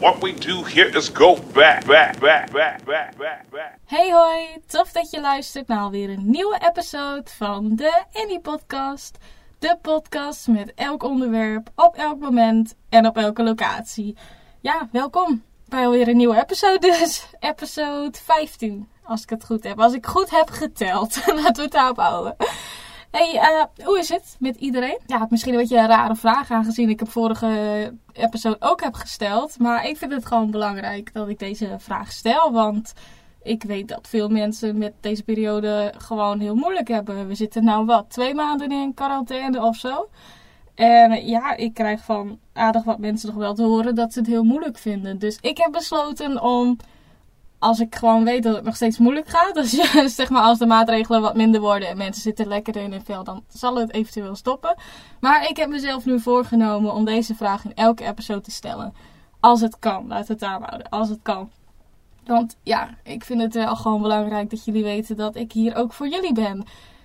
What we do here is go back, back, back, back, back, back. Hey hoi, tof dat je luistert naar alweer een nieuwe episode van de Annie Podcast. De podcast met elk onderwerp, op elk moment en op elke locatie. Ja, welkom bij alweer een nieuwe episode dus. Episode 15, als ik het goed heb. Als ik goed heb geteld, laten we het daarop houden. Hey, eh, hoe is het met iedereen? Ja, misschien een beetje een rare vraag aangezien ik hem vorige episode ook heb gesteld. Maar ik vind het gewoon belangrijk dat ik deze vraag stel. Want ik weet dat veel mensen met deze periode gewoon heel moeilijk hebben. We zitten nou wat, twee maanden in quarantaine of zo. En ja, ik krijg van aardig wat mensen nog wel te horen dat ze het heel moeilijk vinden. Dus ik heb besloten om als ik gewoon weet dat het nog steeds moeilijk gaat, ja, zeg maar als de maatregelen wat minder worden en mensen zitten lekker in hun vel, dan zal het eventueel stoppen. Maar ik heb mezelf nu voorgenomen om deze vraag in elke episode te stellen. Als het kan, laat het daar houden, als het kan. Want ja, ik vind het wel gewoon belangrijk dat jullie weten dat ik hier ook voor jullie ben.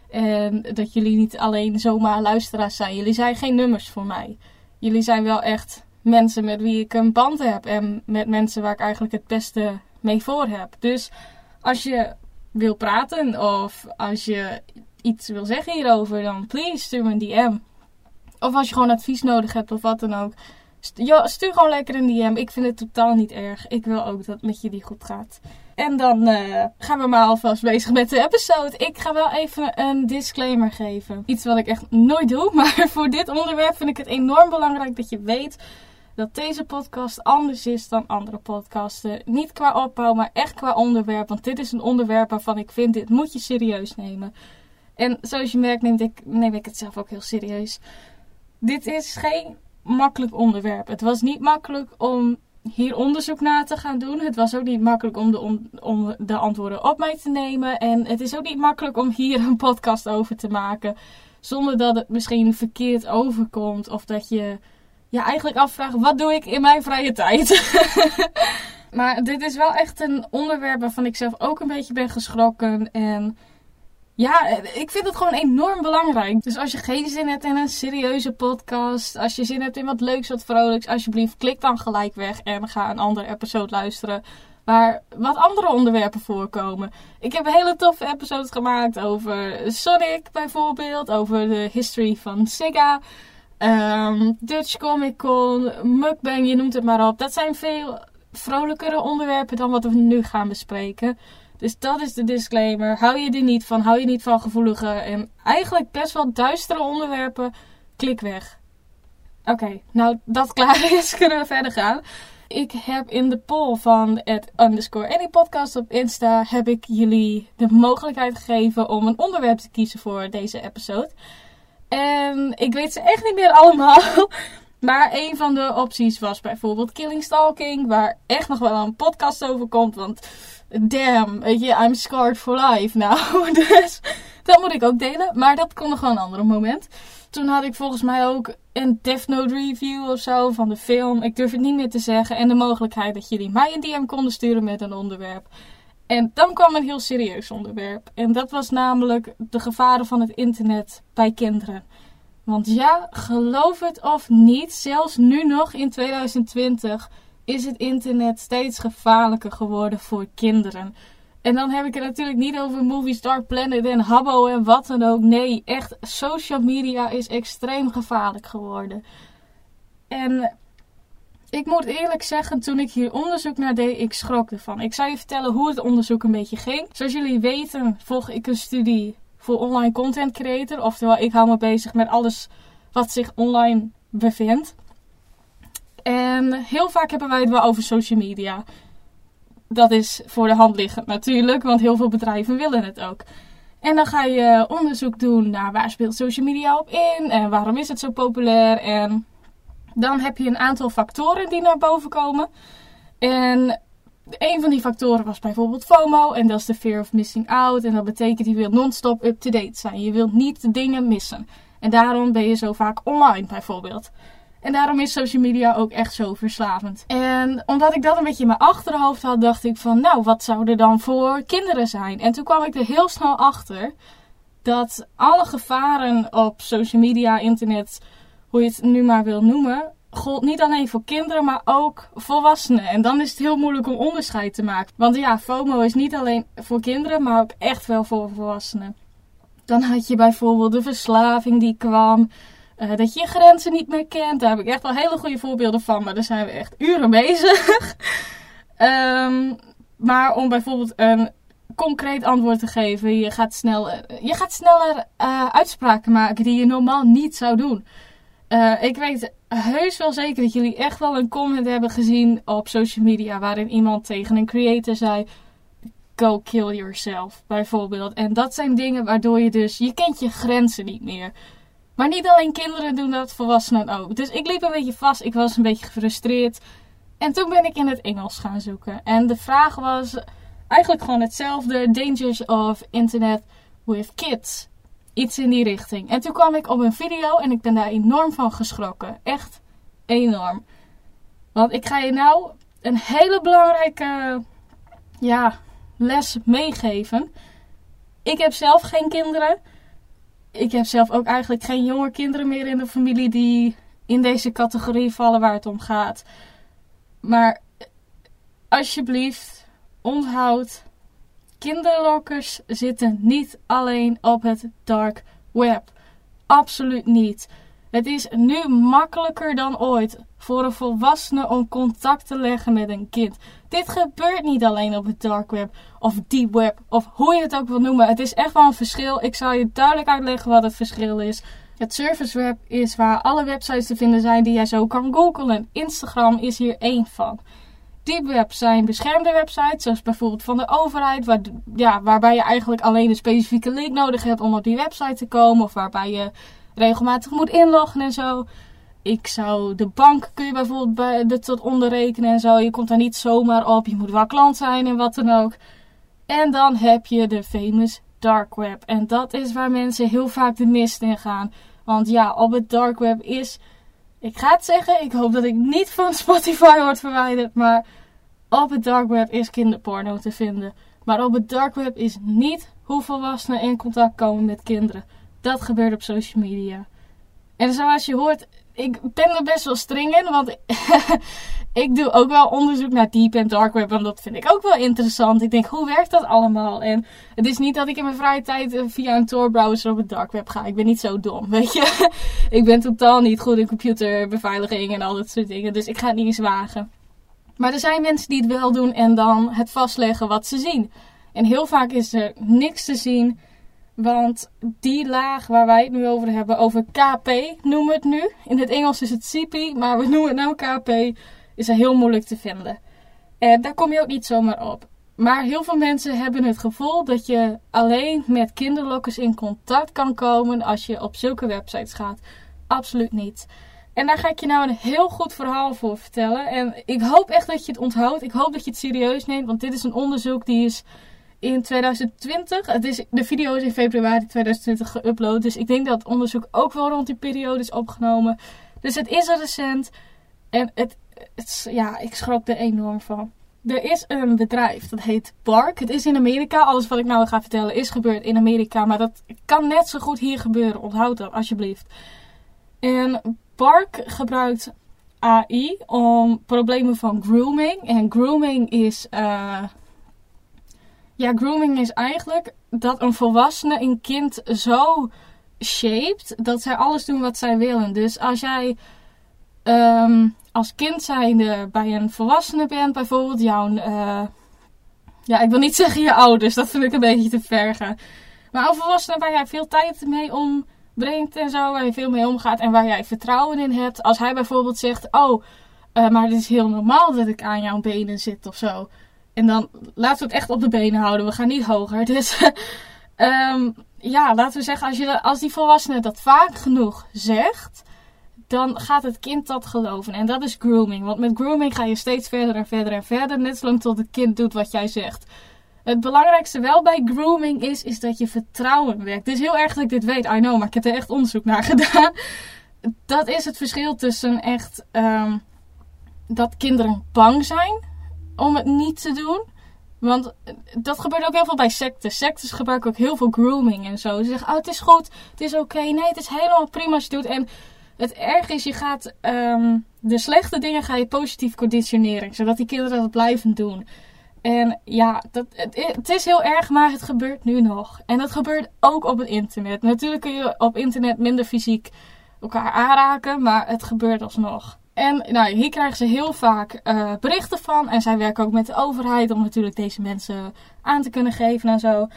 En dat jullie niet alleen zomaar luisteraars zijn. Jullie zijn geen nummers voor mij. Jullie zijn wel echt mensen met wie ik een band heb. En met mensen waar ik eigenlijk het beste mee voor heb. Dus als je wil praten of als je iets wil zeggen hierover, dan please stuur me een DM. Of als je gewoon advies nodig hebt of wat dan ook. Stuur gewoon lekker een DM. Ik vind het totaal niet erg. Ik wil ook dat het met jullie goed gaat. En dan uh, gaan we maar alvast bezig met de episode. Ik ga wel even een disclaimer geven. Iets wat ik echt nooit doe. Maar voor dit onderwerp vind ik het enorm belangrijk dat je weet dat deze podcast anders is dan andere podcasten. Niet qua opbouw, maar echt qua onderwerp. Want dit is een onderwerp waarvan ik vind, dit moet je serieus nemen. En zoals je merkt neem ik, ik het zelf ook heel serieus. Dit is geen makkelijk onderwerp. Het was niet makkelijk om hier onderzoek naar te gaan doen. Het was ook niet makkelijk om de, om de antwoorden op mij te nemen. En het is ook niet makkelijk om hier een podcast over te maken. Zonder dat het misschien verkeerd overkomt. Of dat je ja, eigenlijk afvragen, wat doe ik in mijn vrije tijd? maar dit is wel echt een onderwerp waarvan ik zelf ook een beetje ben geschrokken. En ja, ik vind het gewoon enorm belangrijk. Dus als je geen zin hebt in een serieuze podcast, als je zin hebt in wat leuks, wat vrolijks, alsjeblieft klik dan gelijk weg en ga een andere episode luisteren. Waar wat andere onderwerpen voorkomen. Ik heb hele toffe episodes gemaakt over Sonic bijvoorbeeld, over de history van Sega. Um, Dutch Comic Con, Mukbang, je noemt het maar op. Dat zijn veel vrolijkere onderwerpen dan wat we nu gaan bespreken. Dus dat is de disclaimer. Hou je er niet van, hou je niet van gevoelige en eigenlijk best wel duistere onderwerpen, klik weg. Oké, nou dat klaar is, kunnen we verder gaan. Ik heb in de poll van het underscore any podcast op Insta heb ik jullie de mogelijkheid gegeven om een onderwerp te kiezen voor deze episode. En ik weet ze echt niet meer allemaal. Maar een van de opties was bijvoorbeeld Killing Stalking. Waar echt nog wel een podcast over komt. Want damn, weet je, I'm scarred for life nou. Dus dat moet ik ook delen. Maar dat kon nog wel een ander moment. Toen had ik volgens mij ook een Death Note review of zo van de film. Ik durf het niet meer te zeggen. En de mogelijkheid dat jullie mij een DM konden sturen met een onderwerp. En dan kwam een heel serieus onderwerp. En dat was namelijk de gevaren van het internet bij kinderen. Want ja, geloof het of niet, zelfs nu nog in 2020 is het internet steeds gevaarlijker geworden voor kinderen. En dan heb ik het natuurlijk niet over Movie Star Planet en Habbo en wat dan ook. Nee, echt, social media is extreem gevaarlijk geworden. En ik moet eerlijk zeggen, toen ik hier onderzoek naar deed, ik schrok ervan. Ik zal je vertellen hoe het onderzoek een beetje ging. Zoals jullie weten, volg ik een studie voor online content creator. Oftewel, ik hou me bezig met alles wat zich online bevindt. En heel vaak hebben wij het wel over social media. Dat is voor de hand liggend natuurlijk, want heel veel bedrijven willen het ook. En dan ga je onderzoek doen naar waar speelt social media op in en waarom is het zo populair en dan heb je een aantal factoren die naar boven komen. En een van die factoren was bijvoorbeeld FOMO. En dat is de fear of missing out. En dat betekent je wilt non-stop up-to-date zijn. Je wilt niet dingen missen. En daarom ben je zo vaak online bijvoorbeeld. En daarom is social media ook echt zo verslavend. En omdat ik dat een beetje in mijn achterhoofd had, dacht ik van, nou, wat zou er dan voor kinderen zijn? En toen kwam ik er heel snel achter dat alle gevaren op social media, internet, hoe je het nu maar wil noemen, gold niet alleen voor kinderen, maar ook volwassenen. En dan is het heel moeilijk om onderscheid te maken. Want ja, FOMO is niet alleen voor kinderen, maar ook echt wel voor volwassenen. Dan had je bijvoorbeeld de verslaving die kwam. Uh, dat je je grenzen niet meer kent. Daar heb ik echt wel hele goede voorbeelden van. Maar daar zijn we echt uren bezig. um, maar om bijvoorbeeld een concreet antwoord te geven. Je gaat, snel, je gaat sneller uh, uitspraken maken die je normaal niet zou doen. Uh, ik weet heus wel zeker dat jullie echt wel een comment hebben gezien op social media. Waarin iemand tegen een creator zei go kill yourself, bijvoorbeeld. En dat zijn dingen waardoor je dus, je kent je grenzen niet meer. Maar niet alleen kinderen doen dat, volwassenen ook. Dus ik liep een beetje vast, ik was een beetje gefrustreerd. En toen ben ik in het Engels gaan zoeken. En de vraag was eigenlijk gewoon hetzelfde: Dangers of Internet with Kids. Iets in die richting. En toen kwam ik op een video en ik ben daar enorm van geschrokken. Echt enorm. Want ik ga je nou een hele belangrijke ja, les meegeven. Ik heb zelf geen kinderen. Ik heb zelf ook eigenlijk geen jonge kinderen meer in de familie die in deze categorie vallen waar het om gaat. Maar alsjeblieft, onthoud. Kinderlokkers zitten niet alleen op het dark web. Absoluut niet. Het is nu makkelijker dan ooit voor een volwassene om contact te leggen met een kind. Dit gebeurt niet alleen op het dark web of deep web of hoe je het ook wil noemen. Het is echt wel een verschil. Ik zal je duidelijk uitleggen wat het verschil is. Het service web is waar alle websites te vinden zijn die jij zo kan googlen. Instagram is hier één van. Web zijn beschermde websites, zoals bijvoorbeeld van de overheid, waar, ja, waarbij je eigenlijk alleen een specifieke link nodig hebt om op die website te komen, of waarbij je regelmatig moet inloggen en zo. Ik zou de bank kun je bijvoorbeeld bij de tot onderrekenen en zo. Je komt daar niet zomaar op. Je moet wel klant zijn en wat dan ook. En dan heb je de famous dark web. En dat is waar mensen heel vaak de mist in gaan. Want ja, op het dark web is. Ik ga het zeggen, ik hoop dat ik niet van Spotify word verwijderd. Maar op het dark web is kinderporno te vinden. Maar op het dark web is niet hoe volwassenen in contact komen met kinderen. Dat gebeurt op social media. En zoals je hoort, ik ben er best wel streng in. Want ik doe ook wel onderzoek naar deep en dark web. En dat vind ik ook wel interessant. Ik denk, hoe werkt dat allemaal? En het is niet dat ik in mijn vrije tijd eh, via een Tor browser op het dark web ga. Ik ben niet zo dom, weet je. ik ben totaal niet goed in computerbeveiliging en al dat soort dingen. Dus ik ga het niet eens wagen. Maar er zijn mensen die het wel doen en dan het vastleggen wat ze zien. En heel vaak is er niks te zien want die laag waar wij het nu over hebben, over KP noemen we het nu. In het Engels is het CP, maar we noemen het nou KP. Is er heel moeilijk te vinden. En daar kom je ook niet zomaar op. Maar heel veel mensen hebben het gevoel dat je alleen met kinderlokkers in contact kan komen als je op zulke websites gaat. Absoluut niet. En daar ga ik je nou een heel goed verhaal voor vertellen. En ik hoop echt dat je het onthoudt. Ik hoop dat je het serieus neemt, want dit is een onderzoek die is in 2020. Het is, de video is in februari 2020 geüpload. Dus ik denk dat het onderzoek ook wel rond die periode is opgenomen. Dus het is recent. En het, het, ja, ik schrok er enorm van. Er is een bedrijf dat heet Bark. Het is in Amerika. Alles wat ik nou ga vertellen is gebeurd in Amerika. Maar dat kan net zo goed hier gebeuren. Onthoud dat alsjeblieft. En Bark gebruikt AI om problemen van grooming. En grooming is. Uh, ja, grooming is eigenlijk dat een volwassene een kind zo shaped dat zij alles doen wat zij willen. Dus als jij um, als kind zijnde bij een volwassene bent, bijvoorbeeld jouw. Uh, ja, ik wil niet zeggen je ouders, dat vind ik een beetje te ver gaan. Maar een volwassene waar jij veel tijd mee ombrengt en zo, waar je veel mee omgaat en waar jij vertrouwen in hebt. Als hij bijvoorbeeld zegt: Oh, uh, maar het is heel normaal dat ik aan jouw benen zit of zo. En dan laten we het echt op de benen houden. We gaan niet hoger. Dus um, ja, laten we zeggen, als, je, als die volwassene dat vaak genoeg zegt, dan gaat het kind dat geloven. En dat is grooming. Want met grooming ga je steeds verder en verder en verder. Net zolang tot het kind doet wat jij zegt. Het belangrijkste wel bij grooming is, is dat je vertrouwen werkt. Het is heel erg dat ik dit weet, I know, maar ik heb er echt onderzoek naar gedaan. Dat is het verschil tussen echt um, dat kinderen bang zijn om het niet te doen. Want dat gebeurt ook heel veel bij secten. Sectes gebruiken ook heel veel grooming en zo. Ze zeggen, oh, het is goed, het is oké. Nee, het is helemaal prima als je doet. En het erg is, je gaat ehm, de slechte dingen ga je positief conditioneren. Zodat die kinderen dat blijven doen. En ja, dat, het, het, is heel erg, maar het gebeurt nu nog. En dat gebeurt ook op het internet. Natuurlijk kun je op internet minder fysiek elkaar aanraken, maar het gebeurt alsnog. En nou, hier krijgen ze heel vaak uh, berichten van. En zij werken ook met de overheid om natuurlijk deze mensen aan te kunnen geven en zo.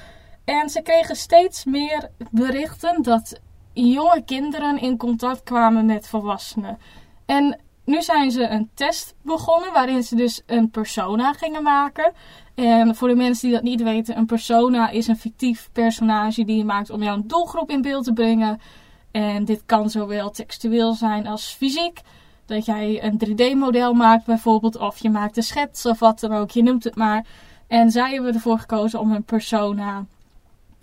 En ze kregen steeds meer berichten dat jonge kinderen in contact kwamen met volwassenen. En nu zijn ze een test begonnen waarin ze dus een persona gingen maken. En voor de mensen die dat niet weten, een persona is een fictief personage die je maakt om jouw doelgroep in beeld te brengen. En dit kan zowel textueel zijn als fysiek. Dat jij een 3D-model maakt bijvoorbeeld, of je maakt een schets of wat dan ook, je noemt het maar. En zij hebben ervoor gekozen om een persona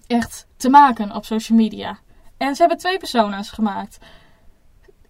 echt te maken op social media. En ze hebben twee persona's gemaakt.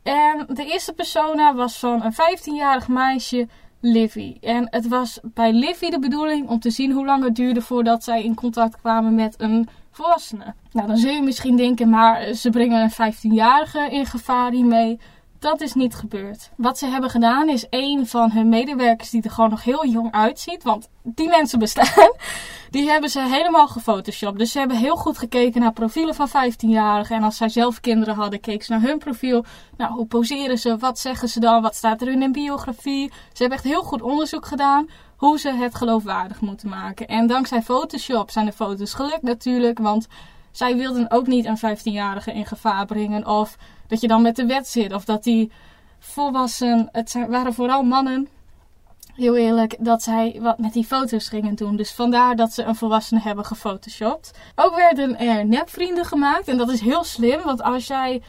En de eerste persona was van een 15-jarig meisje, Livy. En het was bij Livy de bedoeling om te zien hoe lang het duurde voordat zij in contact kwamen met een volwassene. Nou, dan zul je misschien denken, maar ze brengen een 15-jarige in gevaar hiermee. Dat is niet gebeurd. Wat ze hebben gedaan is een van hun medewerkers die er gewoon nog heel jong uitziet. Want die mensen bestaan. Die hebben ze helemaal gefotoshopt. Dus ze hebben heel goed gekeken naar profielen van 15-jarigen. En als zij zelf kinderen hadden, keken ze naar hun profiel. Nou, hoe poseren ze? Wat zeggen ze dan? Wat staat er in hun biografie? Ze hebben echt heel goed onderzoek gedaan hoe ze het geloofwaardig moeten maken. En dankzij Photoshop zijn de foto's gelukt natuurlijk. Want zij wilden ook niet een 15-jarige in gevaar brengen. Of dat je dan met de wet zit. Of dat die volwassen. Het waren vooral mannen. Heel eerlijk, dat zij wat met die foto's gingen doen. Dus vandaar dat ze een volwassene hebben gefotoshopt. Ook werden er nepvrienden gemaakt. En dat is heel slim, want als jij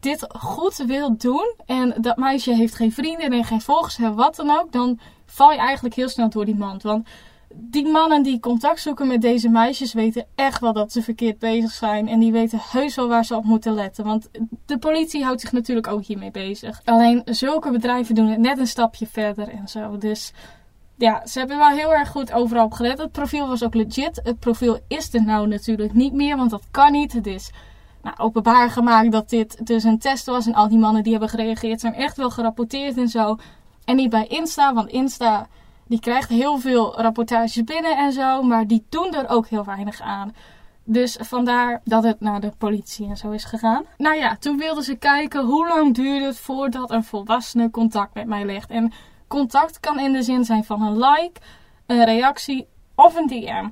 dit goed wilt doen en dat meisje heeft geen vrienden en geen volgers en wat dan ook, dan val je eigenlijk heel snel door die mand. Want die mannen die contact zoeken met deze meisjes weten echt wel dat ze verkeerd bezig zijn. En die weten heus wel waar ze op moeten letten. Want de politie houdt zich natuurlijk ook hiermee bezig. Alleen zulke bedrijven doen het net een stapje verder en zo. Dus ja, ze hebben wel heel erg goed overal op gelet. Het profiel was ook legit. Het profiel is er nou natuurlijk niet meer, want dat kan niet. Het is nou, openbaar gemaakt dat dit dus een test was. En al die mannen die hebben gereageerd zijn echt wel gerapporteerd en zo. En niet bij Insta, want Insta die krijgt heel veel rapportages binnen en zo, maar die doen er ook heel weinig aan. Dus vandaar dat het naar de politie en zo is gegaan. Nou ja, toen wilden ze kijken hoe lang duurde het voordat een volwassene contact met mij legt. En contact kan in de zin zijn van een like, een reactie of een DM.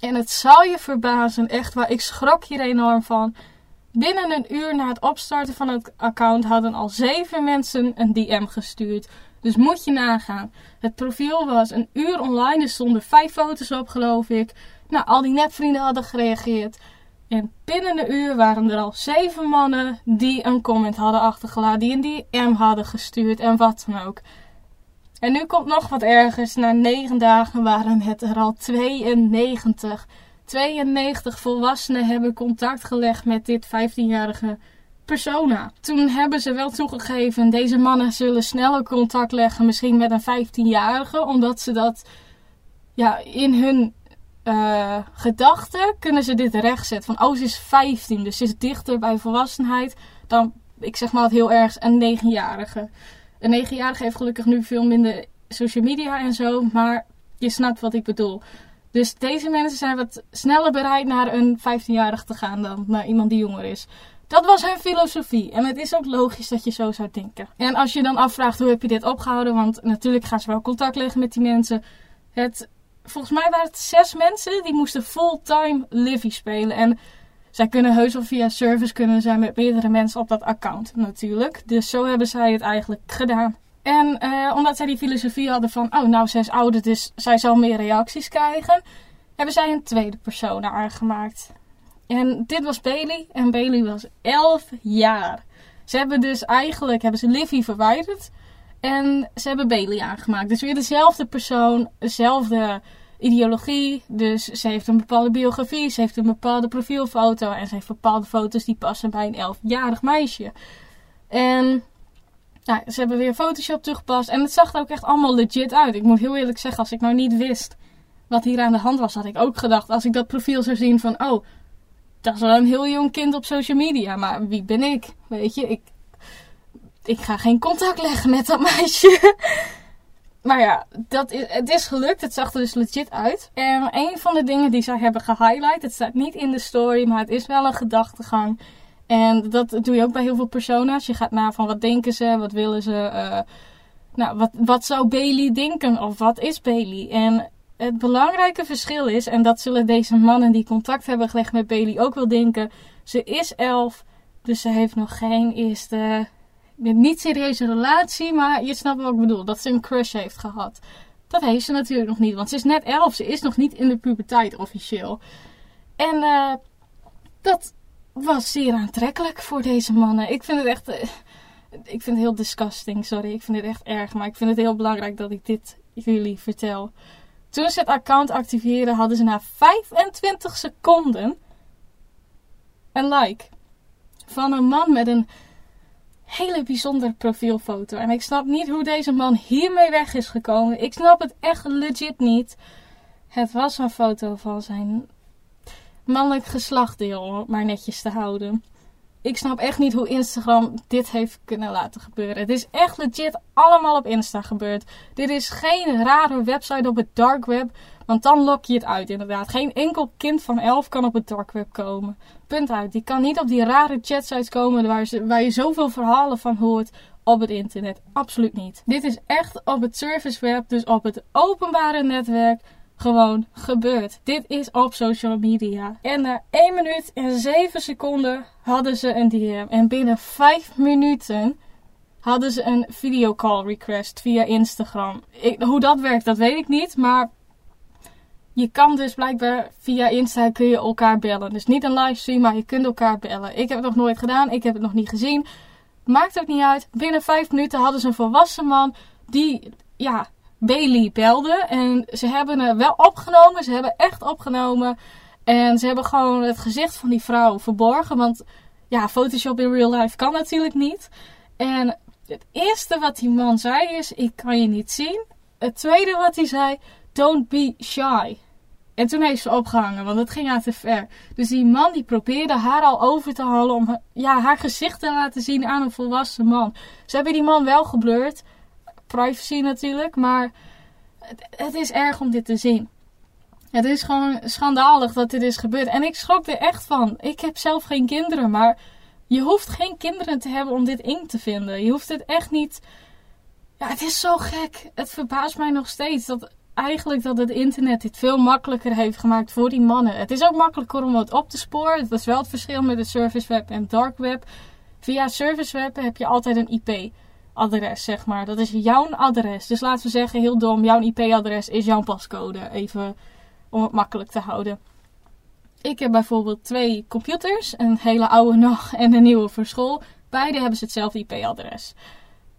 En het zal je verbazen, echt waar, ik schrok hier enorm van. Binnen een uur na het opstarten van het account hadden al zeven mensen een DM gestuurd. Dus moet je nagaan. Het profiel was een uur online. Er stonden vijf foto's op, geloof ik. Nou, al die nepvrienden hadden gereageerd. En binnen een uur waren er al zeven mannen die een comment hadden achtergelaten. Die een DM hadden gestuurd en wat dan ook. En nu komt nog wat ergens. Na negen dagen waren het er al 92. 92 volwassenen hebben contact gelegd met dit 15-jarige persona. Toen hebben ze wel toegegeven, deze mannen zullen sneller contact leggen, misschien met een 15-jarige, omdat ze dat ja, in hun uh, gedachten kunnen ze dit rechtzetten. Van, oh, ze is 15, dus ze is dichter bij volwassenheid dan, ik zeg maar het heel erg, een 9-jarige. Een 9-jarige heeft gelukkig nu veel minder social media en zo, maar je snapt wat ik bedoel. Dus deze mensen zijn wat sneller bereid naar een 15-jarige te gaan dan naar iemand die jonger is. Dat was hun filosofie. En het is ook logisch dat je zo zou denken. En als je dan afvraagt hoe heb je dit opgehouden, want natuurlijk gaan ze wel contact leggen met die mensen. Het, volgens mij waren het zes mensen die moesten fulltime Livy spelen. En zij kunnen heus wel via service kunnen zijn met meerdere mensen op dat account natuurlijk. Dus zo hebben zij het eigenlijk gedaan. En eh, omdat zij die filosofie hadden van, oh nou, zij is ouder, dus zij zal meer reacties krijgen, hebben zij een tweede persoon aangemaakt. En dit was Bailey. En Bailey was 11 jaar. Ze hebben dus eigenlijk hebben ze Livy verwijderd. En ze hebben Bailey aangemaakt. Dus weer dezelfde persoon, dezelfde ideologie. Dus ze heeft een bepaalde biografie, ze heeft een bepaalde profielfoto. En ze heeft bepaalde foto's die passen bij een 11-jarig meisje. En nou, ze hebben weer Photoshop toegepast. En het zag er ook echt allemaal legit uit. Ik moet heel eerlijk zeggen, als ik nou niet wist wat hier aan de hand was, had ik ook gedacht. Als ik dat profiel zou zien van, oh, dat is wel een heel jong kind op social media. Maar wie ben ik? Weet je, ik, ik ga geen contact leggen met dat meisje. Maar ja, dat is, het is gelukt. Het zag er dus legit uit. En een van de dingen die zij hebben gehighlight, het staat niet in de story, maar het is wel een gedachtegang. En dat doe je ook bij heel veel persona's. Je gaat na van wat denken ze, wat willen ze. Uh, nou, wat, wat zou Bailey denken of wat is Bailey? En het belangrijke verschil is, en dat zullen deze mannen die contact hebben gelegd met Bailey ook wel denken. Ze is elf, dus ze heeft nog geen eerste niet serieuze relatie, maar je snapt wat ik bedoel. Dat ze een crush heeft gehad. Dat heeft ze natuurlijk nog niet, want ze is net elf. Ze is nog niet in de puberteit officieel. En uh, dat was zeer aantrekkelijk voor deze mannen. Ik vind het echt... Uh, ik vind het heel disgusting, sorry. Ik vind het echt erg, maar ik vind het heel belangrijk dat ik dit jullie vertel. Toen ze het account activeerden, hadden ze na 25 seconden een like. Van een man met een hele bijzondere profielfoto. En ik snap niet hoe deze man hiermee weg is gekomen. Ik snap het echt legit niet. Het was een foto van zijn mannelijk geslachtdeel, om het maar netjes te houden. Ik snap echt niet hoe Instagram dit heeft kunnen laten gebeuren. Het is echt legit allemaal op Insta gebeurd. Dit is geen rare website op het dark web. Want dan lok je het uit, inderdaad. Geen enkel kind van 11 kan op het dark web komen. Punt uit. Die kan niet op die rare chatsites komen waar, waar je zoveel verhalen van hoort op het internet. Absoluut niet. Dit is echt op het service web, dus op het openbare netwerk, gewoon gebeurd. Dit is op social media. En na 1 minuut en 7 seconden hadden ze een DM. En binnen 5 minuten hadden ze een videocall request via Instagram. Hoe dat werkt, dat weet ik niet. Maar je kan dus blijkbaar via Insta kun je elkaar bellen. Dus niet een livestream, maar je kunt elkaar bellen. Ik heb het nog nooit gedaan, ik heb het nog niet gezien. Maakt ook niet uit. Binnen vijf minuten hadden ze een volwassen man die, ja, Bailey belde. En ze hebben het wel opgenomen. Ze hebben echt opgenomen. En ze hebben gewoon het gezicht van die vrouw verborgen. Want ja, Photoshop in real life kan natuurlijk niet. En het eerste wat die man zei is: Ik kan je niet zien. Het tweede wat hij zei: Don't be shy. En toen heeft ze opgehangen, want het ging haar te ver. Dus die man die probeerde haar al over te halen om ja, haar gezicht te laten zien aan een volwassen man. Ze hebben die man wel geblurred. Privacy natuurlijk, maar het, het is erg om dit te zien. Het is gewoon schandalig dat dit is gebeurd. En ik schrok er echt van. Ik heb zelf geen kinderen, maar je hoeft geen kinderen te hebben om dit eng te vinden. Je hoeft het echt niet. Ja, het is zo gek. Het verbaast mij nog steeds dat eigenlijk dat het internet dit veel makkelijker heeft gemaakt voor die mannen. Het is ook makkelijker om het op te sporen. Dat is wel het verschil met de service web en dark web. Via service web heb je altijd een IP-adres, zeg maar. Dat is jouw adres. Dus laten we zeggen, heel dom, jouw IP-adres is jouw pascode. Even om het makkelijk te houden. Ik heb bijvoorbeeld twee computers, een hele oude nog en een nieuwe voor school. Beide hebben ze hetzelfde IP-adres.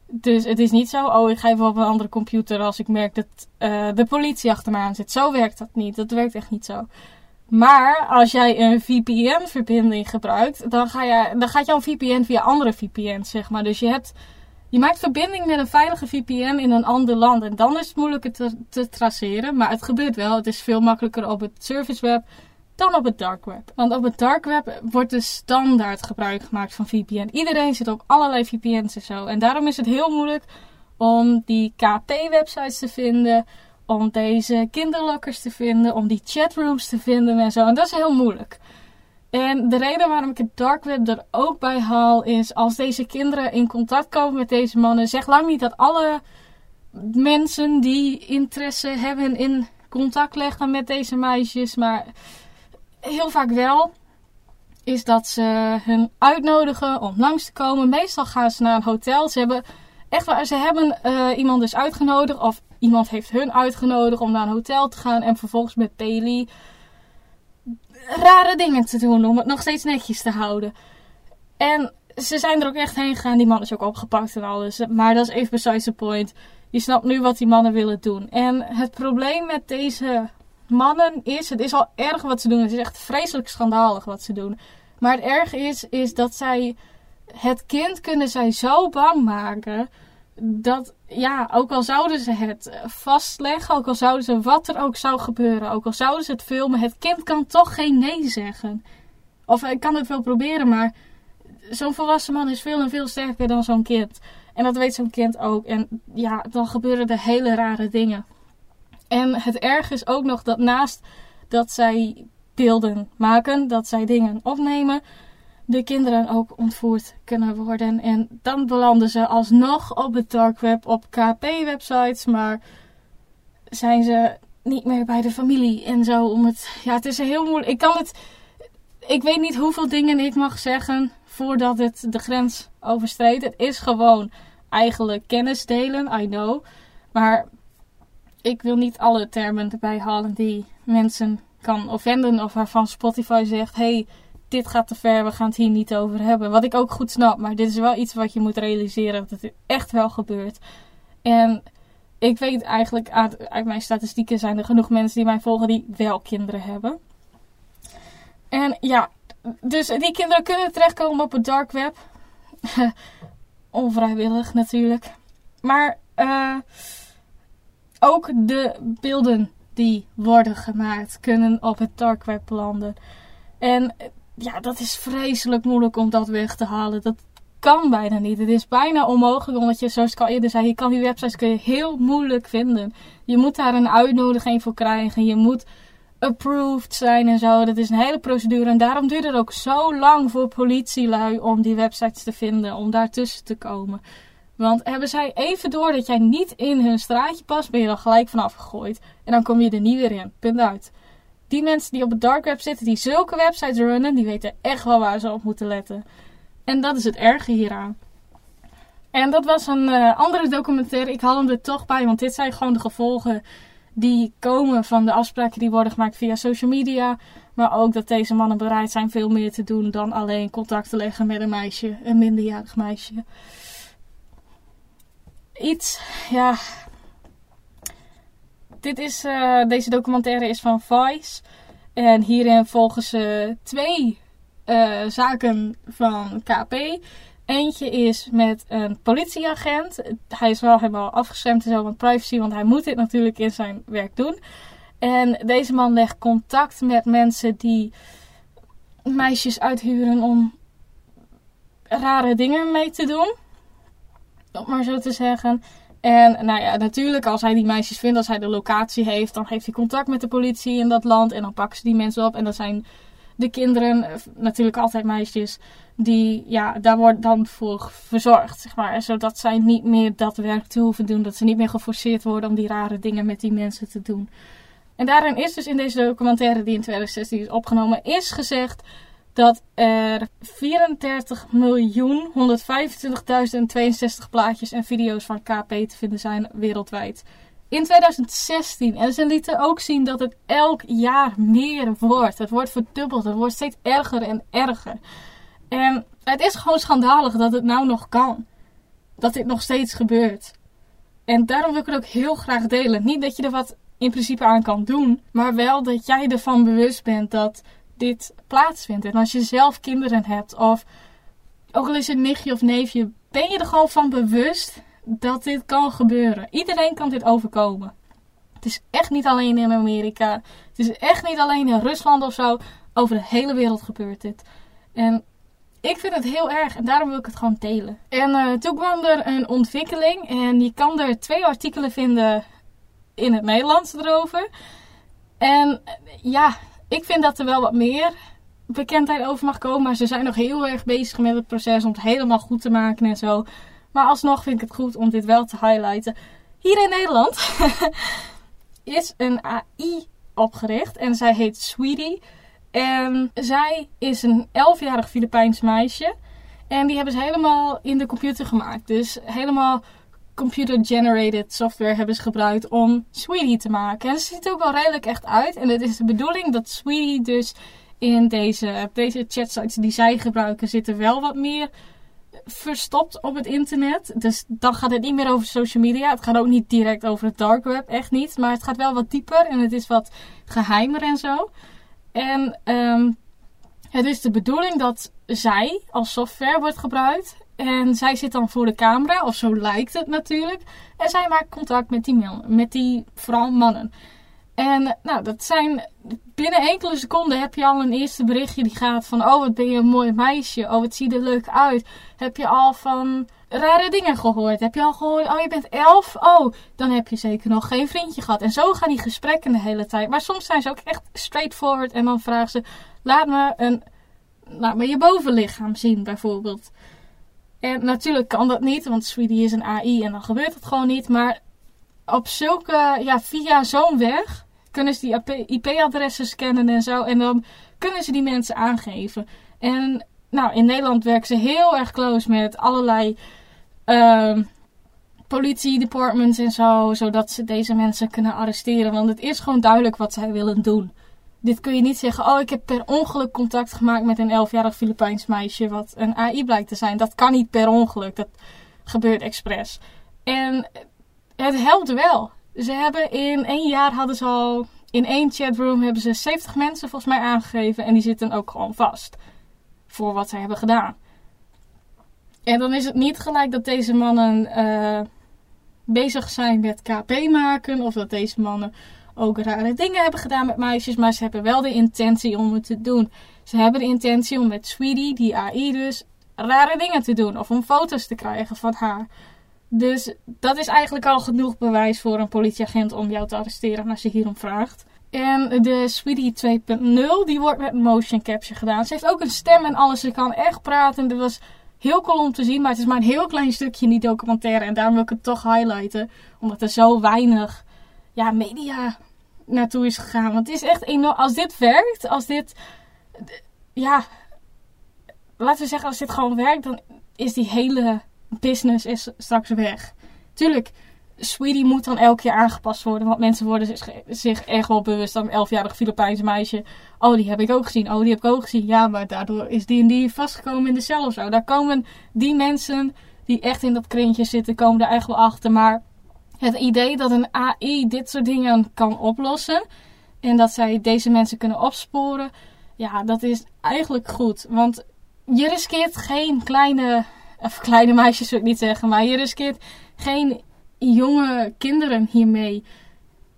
Dus het is niet zo, oh ik ga even op een andere computer als ik merk dat uh, de politie achter me aan zit. Zo werkt dat niet. Dat werkt echt niet zo. Maar als jij een VPN-verbinding gebruikt, dan, ga je, dan gaat jouw VPN via andere VPN's, zeg maar. Dus je, hebt, je maakt verbinding met een veilige VPN in een ander land. En dan is het moeilijker te, traceren. Maar het gebeurt wel. Het is veel makkelijker op het service web dan op het dark web. Want op het dark web wordt de standaard gebruik gemaakt van VPN. Iedereen zit op allerlei VPN's en zo. En daarom is het heel moeilijk om die KP-websites te vinden, om deze kinderlokkers te vinden, om die chatrooms te vinden en zo. En dat is heel moeilijk. En de reden waarom ik het dark web er ook bij haal is als deze kinderen in contact komen met deze mannen, zeg lang niet dat alle mensen die interesse hebben in contact leggen met deze meisjes, maar heel vaak wel, is dat ze hun uitnodigen om langs te komen. Meestal gaan ze naar een hotel. Ze hebben echt waar, ze hebben uh, iemand dus uitgenodigd, of iemand heeft hun uitgenodigd om naar een hotel te gaan en vervolgens met Peli rare dingen te doen om het nog steeds netjes te houden. En ze zijn er ook echt heen gegaan. Die man is ook opgepakt en alles. Maar dat is even besides the point. Je snapt nu wat die mannen willen doen. En het probleem met deze mannen is, het is al erg wat ze doen. Het is echt vreselijk schandalig wat ze doen. Maar het erg is, is dat zij het kind kunnen zij zo bang maken dat, ja, ook al zouden ze het vastleggen, ook al zouden ze wat er ook zou gebeuren, ook al zouden ze het filmen, het kind kan toch geen nee zeggen. Of ik kan het wel proberen, maar zo'n volwassen man is veel en veel sterker dan zo'n kind. En dat weet zo'n kind ook. En ja, dan gebeuren er hele rare dingen. En het erg is ook nog dat naast dat zij beelden maken, dat zij dingen opnemen, de kinderen ook ontvoerd kunnen worden. En dan belanden ze alsnog op het dark web, op KP-websites, maar zijn ze niet meer bij de familie en zo. Om het, ja, het is heel moeilijk. Ik kan het, ik weet niet hoeveel dingen ik mag zeggen voordat het de grens overstreedt. Het is gewoon eigenlijk kennis delen, I know. Maar ik wil niet alle termen erbij halen die mensen kan offenden of waarvan Spotify zegt: hey, dit gaat te ver, we gaan het hier niet over hebben. Wat ik ook goed snap, maar dit is wel iets wat je moet realiseren dat het echt wel gebeurt. En ik weet eigenlijk uit, mijn statistieken zijn er genoeg mensen die mij volgen die wel kinderen hebben. En ja, dus die kinderen kunnen terechtkomen op het dark web. Onvrijwillig natuurlijk. Maar uh, ook de beelden die worden gemaakt kunnen op het dark web landen. En ja, dat is vreselijk moeilijk om dat weg te halen. Dat kan bijna niet. Het is bijna onmogelijk, omdat je, zoals ik al eerder zei, je kan die websites kun je heel moeilijk vinden. Je moet daar een uitnodiging voor krijgen. Je moet approved zijn en zo. Dat is een hele procedure. En daarom duurt het ook zo lang voor politielui om die websites te vinden, om daartussen te komen. Want hebben zij even door dat jij niet in hun straatje past, ben je dan gelijk vanaf gegooid. En dan kom je er niet weer in. Punt uit. Die mensen die op het dark web zitten, die zulke websites runnen, die weten echt wel waar ze op moeten letten. En dat is het erge hieraan. En dat was een uh, andere documentaire. Ik haal hem er toch bij, want dit zijn gewoon de gevolgen die komen van de afspraken die worden gemaakt via social media. Maar ook dat deze mannen bereid zijn veel meer te doen dan alleen contact te leggen met een meisje, een minderjarig meisje. Iets, ja. Dit is, uh, deze documentaire is van Vice. En hierin volgen ze twee uh, zaken van KP. Eentje is met een politieagent. Hij is wel helemaal afgestemd zo van privacy, want hij moet dit natuurlijk in zijn werk doen. En deze man legt contact met mensen die meisjes uithuren om rare dingen mee te doen. Om maar zo te zeggen. En nou ja, natuurlijk, als hij die meisjes vindt, als hij de locatie heeft, dan heeft hij contact met de politie in dat land. En dan pakken ze die mensen op. En dat zijn de kinderen, eh, natuurlijk altijd meisjes, die, ja, daar wordt dan voor verzorgd, zeg maar. Zodat zij niet meer dat werk te hoeven doen. Dat ze niet meer geforceerd worden om die rare dingen met die mensen te doen. En daarin is dus in deze documentaire die in 2016 is opgenomen, is gezegd dat er 34.125.062 plaatjes en video's van KP te vinden zijn wereldwijd in 2016. En ze lieten ook zien dat het elk jaar meer wordt. Het wordt verdubbeld. Het wordt steeds erger en erger. En het is gewoon schandalig dat het nou nog kan. Dat dit nog steeds gebeurt. En daarom wil ik het ook heel graag delen. Niet dat je er wat in principe aan kan doen. Maar wel dat jij ervan bewust bent dat dit plaatsvindt. En als je zelf kinderen hebt. Of ook al is het nichtje of neefje. Ben je er gewoon van bewust dat dit kan gebeuren. Iedereen kan dit overkomen. Het is echt niet alleen in Amerika. Het is echt niet alleen in Rusland of zo. Over de hele wereld gebeurt dit. En ik vind het heel erg en daarom wil ik het gewoon delen. En uh, toen kwam er een ontwikkeling en je kan er twee artikelen vinden in het Nederlands erover. En ja, ik vind dat er wel wat meer bekendheid over mag komen. Maar ze zijn nog heel erg bezig met het proces om het helemaal goed te maken en zo. Maar alsnog vind ik het goed om dit wel te highlighten. Hier in Nederland is een AI opgericht en zij heet Sweetie. En zij is een 11-jarig Filipijns meisje. En die hebben ze helemaal in de computer gemaakt. Dus helemaal computer-generated software hebben ze gebruikt om Sweetie te maken. En ze ziet er ook wel redelijk echt uit. En het is de bedoeling dat Sweetie dus in deze, deze chatsites die zij gebruiken zitten wel wat meer verstopt op het internet. Dus dan gaat het niet meer over social media. Het gaat ook niet direct over het dark web, echt niet. Maar het gaat wel wat dieper en het is wat geheimer en zo. En um, het is de bedoeling dat zij als software wordt gebruikt. En zij zit dan voor de camera, of zo lijkt het natuurlijk. En zij maakt contact met die, met die vooral mannen. En nou, dat zijn binnen enkele seconden heb je al een eerste berichtje die gaat van: Oh, wat ben je een mooi meisje. Oh, wat ziet er leuk uit. Heb je al van rare dingen gehoord? Heb je al gehoord: Oh, je bent elf? Oh, dan heb je zeker nog geen vriendje gehad. En zo gaan die gesprekken de hele tijd. Maar soms zijn ze ook echt straightforward en dan vragen ze: Laat me, een, laat me je bovenlichaam zien, bijvoorbeeld. En natuurlijk kan dat niet, want Sweetie is een AI en dan gebeurt het gewoon niet. Maar op zulke, ja, via zo'n weg kunnen ze die IP-adressen scannen en zo. En dan kunnen ze die mensen aangeven. En nou, in Nederland werken ze heel erg close met allerlei uh, politie-departments en zo. Zodat ze deze mensen kunnen arresteren. Want het is gewoon duidelijk wat zij willen doen. Dit kun je niet zeggen, oh ik heb per ongeluk contact gemaakt met een 11-jarig Filipijns meisje wat een AI blijkt te zijn. Dat kan niet per ongeluk, dat gebeurt expres. En het helpt wel. Ze hebben in één jaar hadden ze al in één chatroom hebben ze 70 mensen volgens mij aangegeven en die zitten ook gewoon vast voor wat ze hebben gedaan. En dan is het niet gelijk dat deze mannen uh, bezig zijn met KP maken of dat deze mannen ook rare dingen hebben gedaan met meisjes, maar ze hebben wel de intentie om het te doen. Ze hebben de intentie om met Sweetie, die AI dus, rare dingen te doen of om foto's te krijgen van haar. Dus dat is eigenlijk al genoeg bewijs voor een politieagent om jou te arresteren als je hierom vraagt. En de Sweetie 2.0, die wordt met motion capture gedaan. Ze heeft ook een stem en alles. Ze kan echt praten. Dat was heel cool om te zien, maar het is maar een heel klein stukje in die documentaire. En daarom wil ik het toch highlighten. Omdat er zo weinig ja, media naartoe is gegaan. Want het is echt enorm. Als dit werkt, als dit. Ja. Laten we zeggen, als dit gewoon werkt, dan is die hele business is straks weg. Tuurlijk, Sweetie moet dan elke keer aangepast worden. Want mensen worden zich, echt wel bewust dan een 11-jarig Filipijnse meisje. Oh, die heb ik ook gezien. Oh, die heb ik ook gezien. Ja, maar daardoor is die en die vastgekomen in de cel of zo. Daar komen die mensen die echt in dat kringetje zitten, komen er echt wel achter. Maar het idee dat een AI dit soort dingen kan oplossen. En dat zij deze mensen kunnen opsporen. Ja, dat is eigenlijk goed. Want je riskeert geen kleine of kleine meisjes zou ik niet zeggen, maar je riskeert geen jonge kinderen hiermee.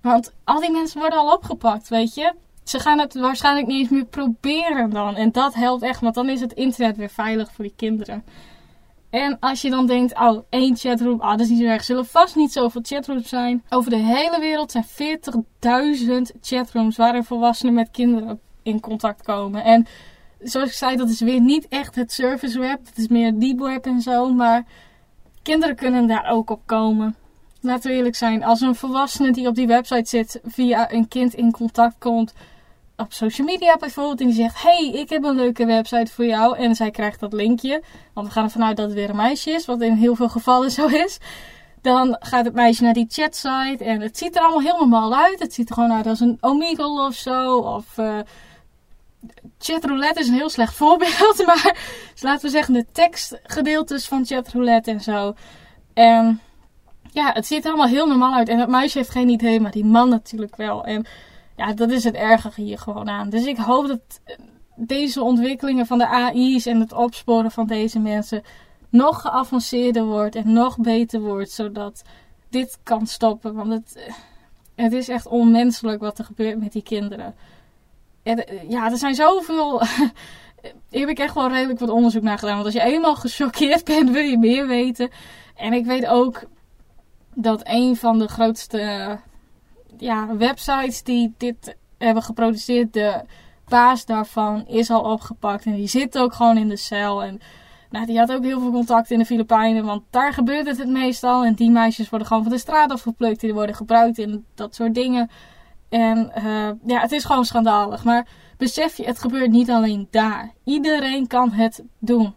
Want al die mensen worden al opgepakt, weet je. Ze gaan het waarschijnlijk niet eens meer proberen dan. En dat helpt echt, want dan is het internet weer veilig voor die kinderen. En als je dan denkt, oh, één chatroom, ah, dat is niet zo erg. Zullen vast niet zoveel chatrooms zijn. Over de hele wereld zijn 40.000 chatrooms waarin volwassenen met kinderen in contact komen. En zoals ik zei, dat is weer niet echt het service web. Het is meer deep web en zo. Maar kinderen kunnen daar ook op komen. Laten we eerlijk zijn. Als een volwassene die op die website zit via een kind in contact komt. Op social media bijvoorbeeld. En die zegt: Hey, ik heb een leuke website voor jou. En zij krijgt dat linkje. Want we gaan ervan uit dat het weer een meisje is. Wat in heel veel gevallen zo is. Dan gaat het meisje naar die chatsite. En het ziet er allemaal heel normaal uit. Het ziet er gewoon uit als een Omegle of zo. Of. Uh, chatroulette is een heel slecht voorbeeld, maar dus laten we zeggen de tekstgedeeltes van chatroulette en zo. En ja, het ziet er allemaal heel normaal uit. En het meisje heeft geen idee, maar die man natuurlijk wel. En ja, dat is het erge hier gewoon aan. Dus ik hoop dat deze ontwikkelingen van de AI's en het opsporen van deze mensen nog geavanceerder wordt en nog beter wordt, zodat dit kan stoppen. Want het, het is echt onmenselijk wat er gebeurt met die kinderen. Eh, ja, er zijn zoveel. Hier heb ik echt wel redelijk wat onderzoek naar gedaan. Want als je eenmaal gechoqueerd bent, wil je meer weten. En ik weet ook dat een van de grootste ja, websites die dit hebben geproduceerd, de baas daarvan, is al opgepakt. En die zit ook gewoon in de cel. En nou, die had ook heel veel contact in de Filipijnen, want daar gebeurt het het meestal. En die meisjes worden gewoon van de straat afgeplukt. Die worden gebruikt in dat soort dingen. En uh, ja, het is gewoon schandalig. Maar besef je, het gebeurt niet alleen daar. Iedereen kan het doen.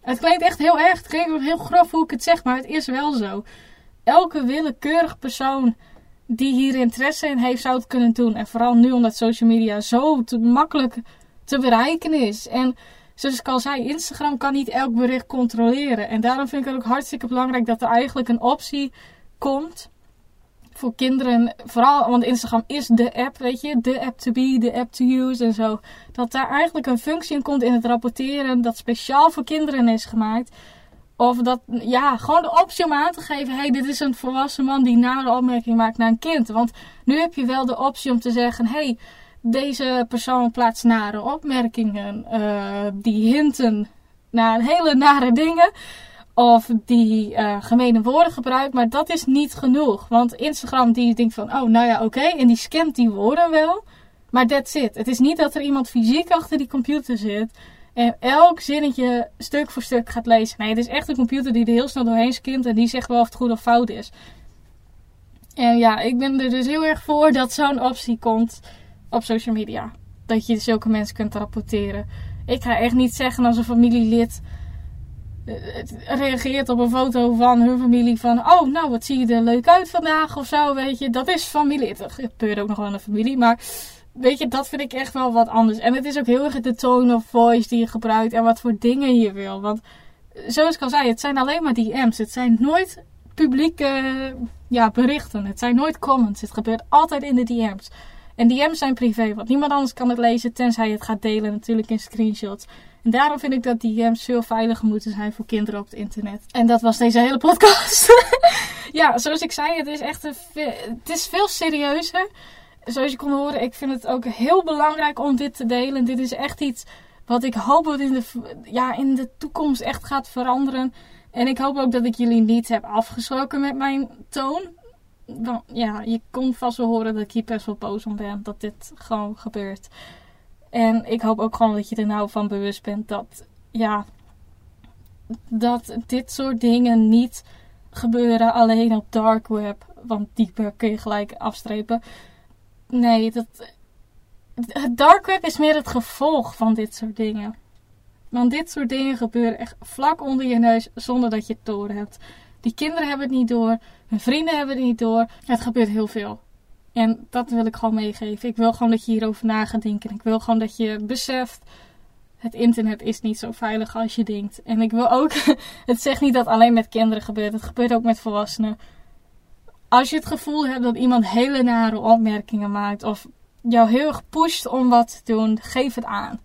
Het klinkt echt heel erg, het klinkt heel grof hoe ik het zeg, maar het is wel zo. Elke willekeurig persoon die hier interesse in heeft, zou het kunnen doen. En vooral nu omdat social media zo te makkelijk te bereiken is. En zoals ik al zei, Instagram kan niet elk bericht controleren. En daarom vind ik het ook hartstikke belangrijk dat er eigenlijk een optie komt voor kinderen, vooral, want Instagram is de app, weet je, de app to be, de app to use en zo. Dat daar eigenlijk een functie in komt in het rapporteren dat speciaal voor kinderen is gemaakt. Of dat, ja, gewoon de optie om aan te geven: hey, dit is een volwassen man die nare opmerking maakt naar een kind. Want nu heb je wel de optie om te zeggen: hey, deze persoon plaatst nare opmerkingen, uh, die hinten naar hele nare dingen. Of die uh, gemene woorden gebruikt, maar dat is niet genoeg. Want Instagram die denkt van, oh nou ja, oké, en die scant die woorden wel. Maar that's it. Het is niet dat er iemand fysiek achter die computer zit en elk zinnetje stuk voor stuk gaat lezen. Nee, het is echt een computer die er heel snel doorheen skimt en die zegt wel of het goed of fout is. En ja, ik ben er dus heel erg voor dat zo'n optie komt op social media. Dat je zulke mensen kunt rapporteren. Ik ga echt niet zeggen als een familielid eh, reageert op een foto van hun familie van... Oh, nou, wat zie je er leuk uit vandaag of zo, weet je. Dat is familie. Het gebeurt ook nog wel in een familie, maar weet je, dat vind ik echt wel wat anders. En het is ook heel erg de tone of voice die je gebruikt en wat voor dingen je wil. Want zoals ik al zei, het zijn alleen maar DM's. Het zijn nooit publieke ja, berichten. Het zijn nooit comments. Het gebeurt altijd in de DM's. En DM's zijn privé, want niemand anders kan het lezen tenzij het gaat delen natuurlijk in screenshots. En daarom vind ik dat DM's veel veiliger moeten zijn voor kinderen op het internet. En dat was deze hele podcast. ja, zoals ik zei, het is echt een, het is veel serieuzer zoals je kon horen, ik vind het ook heel belangrijk om dit te delen. Dit is echt iets wat ik hoop dat in de, ja, in de toekomst echt gaat veranderen. En ik hoop ook dat ik jullie niet heb afgeschrokken met mijn toon. Dan, ja, je kon vast wel horen dat ik hier best wel boos om ben dat dit gewoon gebeurt. En ik hoop ook gewoon dat je er nou van bewust bent dat, ja, dat dit soort dingen niet gebeuren alleen op dark web. Want die kun je gelijk afstrepen. Nee, dat, het dark web is meer het gevolg van dit soort dingen. Want dit soort dingen gebeuren echt vlak onder je neus zonder dat je het door hebt. Die kinderen hebben het niet door, hun vrienden hebben het niet door. Het gebeurt heel veel. En dat wil ik gewoon meegeven. Ik wil gewoon dat je hierover na gaat denken. Ik wil gewoon dat je beseft. Het internet is niet zo veilig als je denkt. En ik wil ook. Het zegt niet dat alleen met kinderen gebeurt. Het gebeurt ook met volwassenen. Als je het gevoel hebt dat iemand hele nare opmerkingen maakt of jou heel erg pusht om wat te doen, geef het aan.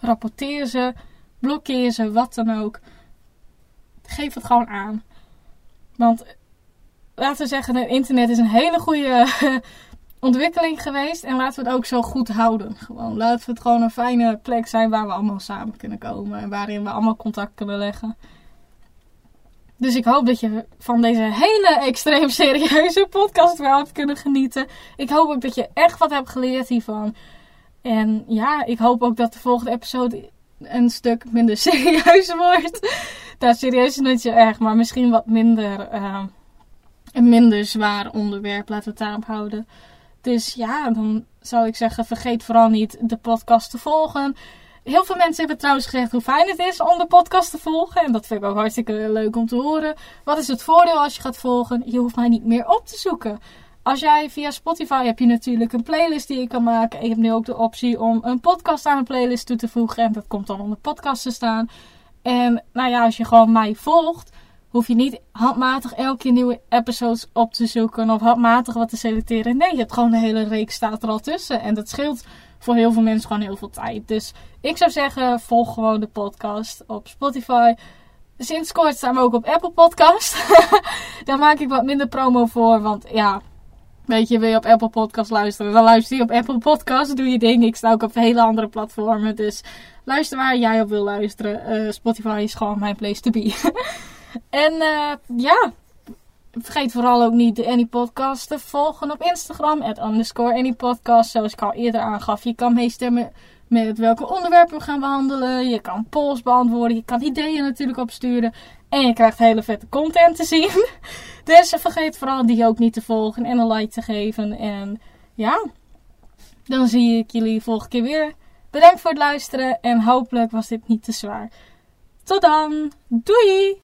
Rapporteer ze, blokkeer ze, wat dan ook. Geef het gewoon aan. Want laten we zeggen, het internet is een hele goede ontwikkeling geweest. En laten we het ook zo goed houden. Gewoon, laten we het gewoon een fijne plek zijn waar we allemaal samen kunnen komen. En waarin we allemaal contact kunnen leggen. Dus ik hoop dat je van deze hele extreem serieuze podcast wel hebt kunnen genieten. Ik hoop ook dat je echt wat hebt geleerd hiervan. En ja, ik hoop ook dat de volgende episode een stuk minder serieus wordt. Nou, serieus is niet zo erg, maar misschien wat minder, uh, een minder zwaar onderwerp. Laten we het daarop houden. Dus ja, dan zou ik zeggen, vergeet vooral niet de podcast te volgen. Heel veel mensen hebben trouwens gezegd hoe fijn het is om de podcast te volgen. En dat vind ik ook hartstikke leuk om te horen. Wat is het voordeel als je gaat volgen? Je hoeft mij niet meer op te zoeken. Als jij via Spotify heb je natuurlijk een playlist die je kan maken. En je hebt nu ook de optie om een podcast aan een playlist toe te voegen. En dat komt dan onder podcast te staan. En nou ja, als je gewoon mij volgt, hoef je niet handmatig elke keer nieuwe episodes op te zoeken. Of handmatig wat te selecteren. Nee, je hebt gewoon de hele reeks staat er al tussen. En dat scheelt voor heel veel mensen gewoon heel veel tijd. Dus ik zou zeggen, volg gewoon de podcast op Spotify. Sinds kort staan we ook op Apple Podcast. Daar maak ik wat minder promo voor, want ja, weet je, wil je op Apple Podcast luisteren, dan luister je op Apple Podcast, doe je ding. Ik sta ook op hele andere platformen, dus luister waar jij op wil luisteren. Uh, Spotify is gewoon mijn place to be. en uh, ja, Vergeet vooral ook niet de Any Podcast te volgen op Instagram. At underscore Any Podcast. Zoals ik al eerder aangaf. Je kan meestemmen met welke onderwerpen we gaan behandelen. Je kan polls beantwoorden. Je kan ideeën natuurlijk opsturen. En je krijgt hele vette content te zien. Dus vergeet vooral die ook niet te volgen en een like te geven. En ja, dan zie ik jullie volgende keer weer. Bedankt voor het luisteren en hopelijk was dit niet te zwaar. Tot dan. Doei!